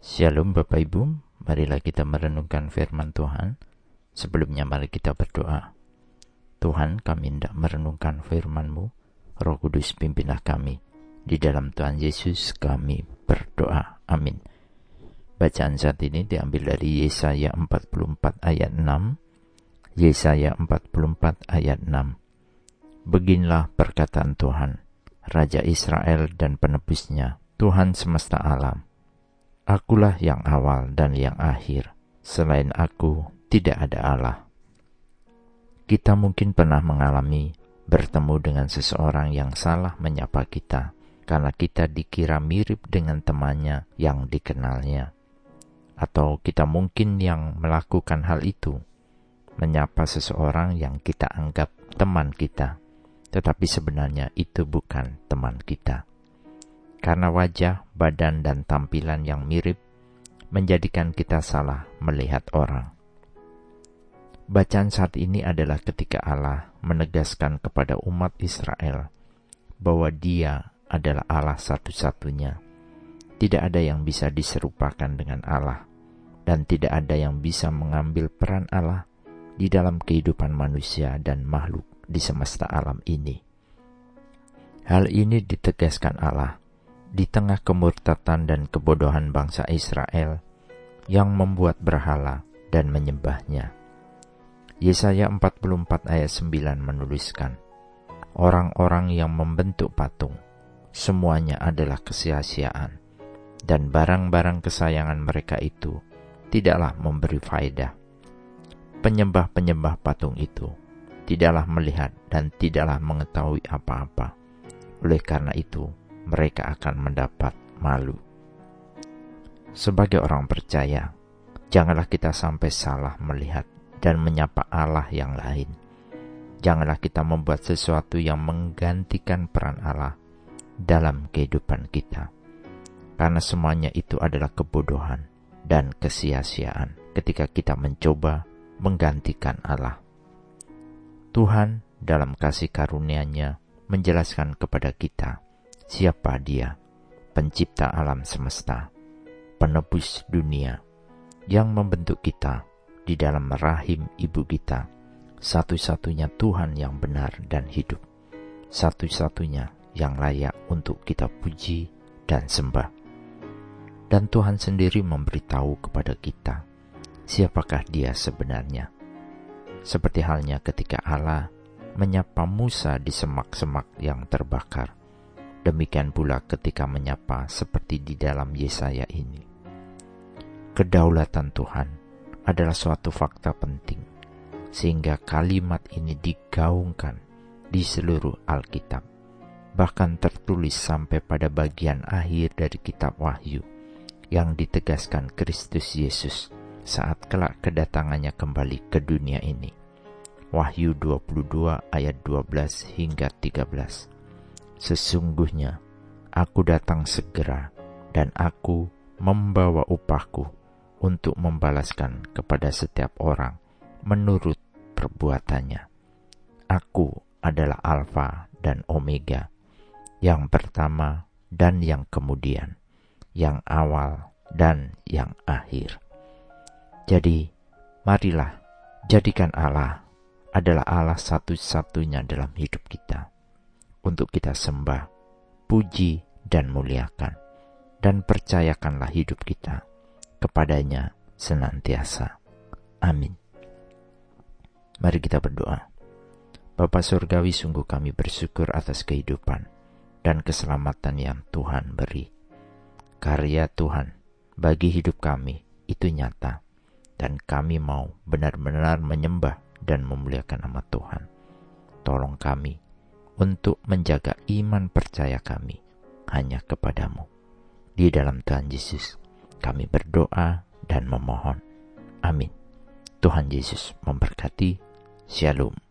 Shalom Bapak Ibu, marilah kita merenungkan firman Tuhan. Sebelumnya mari kita berdoa. Tuhan kami hendak merenungkan firman-Mu, Roh Kudus pimpinlah kami. Di dalam Tuhan Yesus kami berdoa. Amin. Bacaan saat ini diambil dari Yesaya 44 ayat 6. Yesaya 44 ayat 6. Beginilah perkataan Tuhan, Raja Israel dan penebusnya, Tuhan semesta alam Akulah yang awal dan yang akhir. Selain aku, tidak ada Allah. Kita mungkin pernah mengalami bertemu dengan seseorang yang salah menyapa kita karena kita dikira mirip dengan temannya yang dikenalnya. Atau kita mungkin yang melakukan hal itu, menyapa seseorang yang kita anggap teman kita, tetapi sebenarnya itu bukan teman kita karena wajah, badan, dan tampilan yang mirip menjadikan kita salah melihat orang. Bacaan saat ini adalah ketika Allah menegaskan kepada umat Israel bahwa Dia adalah Allah satu-satunya. Tidak ada yang bisa diserupakan dengan Allah, dan tidak ada yang bisa mengambil peran Allah di dalam kehidupan manusia dan makhluk di semesta alam ini. Hal ini ditegaskan Allah di tengah kemurtatan dan kebodohan bangsa Israel yang membuat berhala dan menyembahnya. Yesaya 44 ayat 9 menuliskan, Orang-orang yang membentuk patung, semuanya adalah kesia-siaan, dan barang-barang kesayangan mereka itu tidaklah memberi faedah. Penyembah-penyembah patung itu tidaklah melihat dan tidaklah mengetahui apa-apa. Oleh karena itu, mereka akan mendapat malu. Sebagai orang percaya, janganlah kita sampai salah melihat dan menyapa Allah yang lain. Janganlah kita membuat sesuatu yang menggantikan peran Allah dalam kehidupan kita. Karena semuanya itu adalah kebodohan dan kesia-siaan ketika kita mencoba menggantikan Allah. Tuhan dalam kasih karunia-Nya menjelaskan kepada kita Siapa dia? Pencipta alam semesta, penebus dunia, yang membentuk kita di dalam rahim ibu kita, satu-satunya Tuhan yang benar dan hidup, satu-satunya yang layak untuk kita puji dan sembah. Dan Tuhan sendiri memberitahu kepada kita siapakah Dia sebenarnya. Seperti halnya ketika Allah menyapa Musa di semak-semak yang terbakar Demikian pula ketika menyapa seperti di dalam Yesaya ini. Kedaulatan Tuhan adalah suatu fakta penting, sehingga kalimat ini digaungkan di seluruh Alkitab, bahkan tertulis sampai pada bagian akhir dari kitab Wahyu yang ditegaskan Kristus Yesus saat kelak kedatangannya kembali ke dunia ini. Wahyu 22 ayat 12 hingga 13. Sesungguhnya aku datang segera dan aku membawa upahku untuk membalaskan kepada setiap orang menurut perbuatannya. Aku adalah Alfa dan Omega, yang pertama dan yang kemudian, yang awal dan yang akhir. Jadi, marilah jadikan Allah adalah Allah satu-satunya dalam hidup kita untuk kita sembah, puji, dan muliakan, dan percayakanlah hidup kita kepadanya senantiasa. Amin. Mari kita berdoa. Bapa Surgawi sungguh kami bersyukur atas kehidupan dan keselamatan yang Tuhan beri. Karya Tuhan bagi hidup kami itu nyata dan kami mau benar-benar menyembah dan memuliakan nama Tuhan. Tolong kami untuk menjaga iman percaya kami hanya kepadamu. Di dalam Tuhan Yesus, kami berdoa dan memohon. Amin. Tuhan Yesus memberkati. Shalom.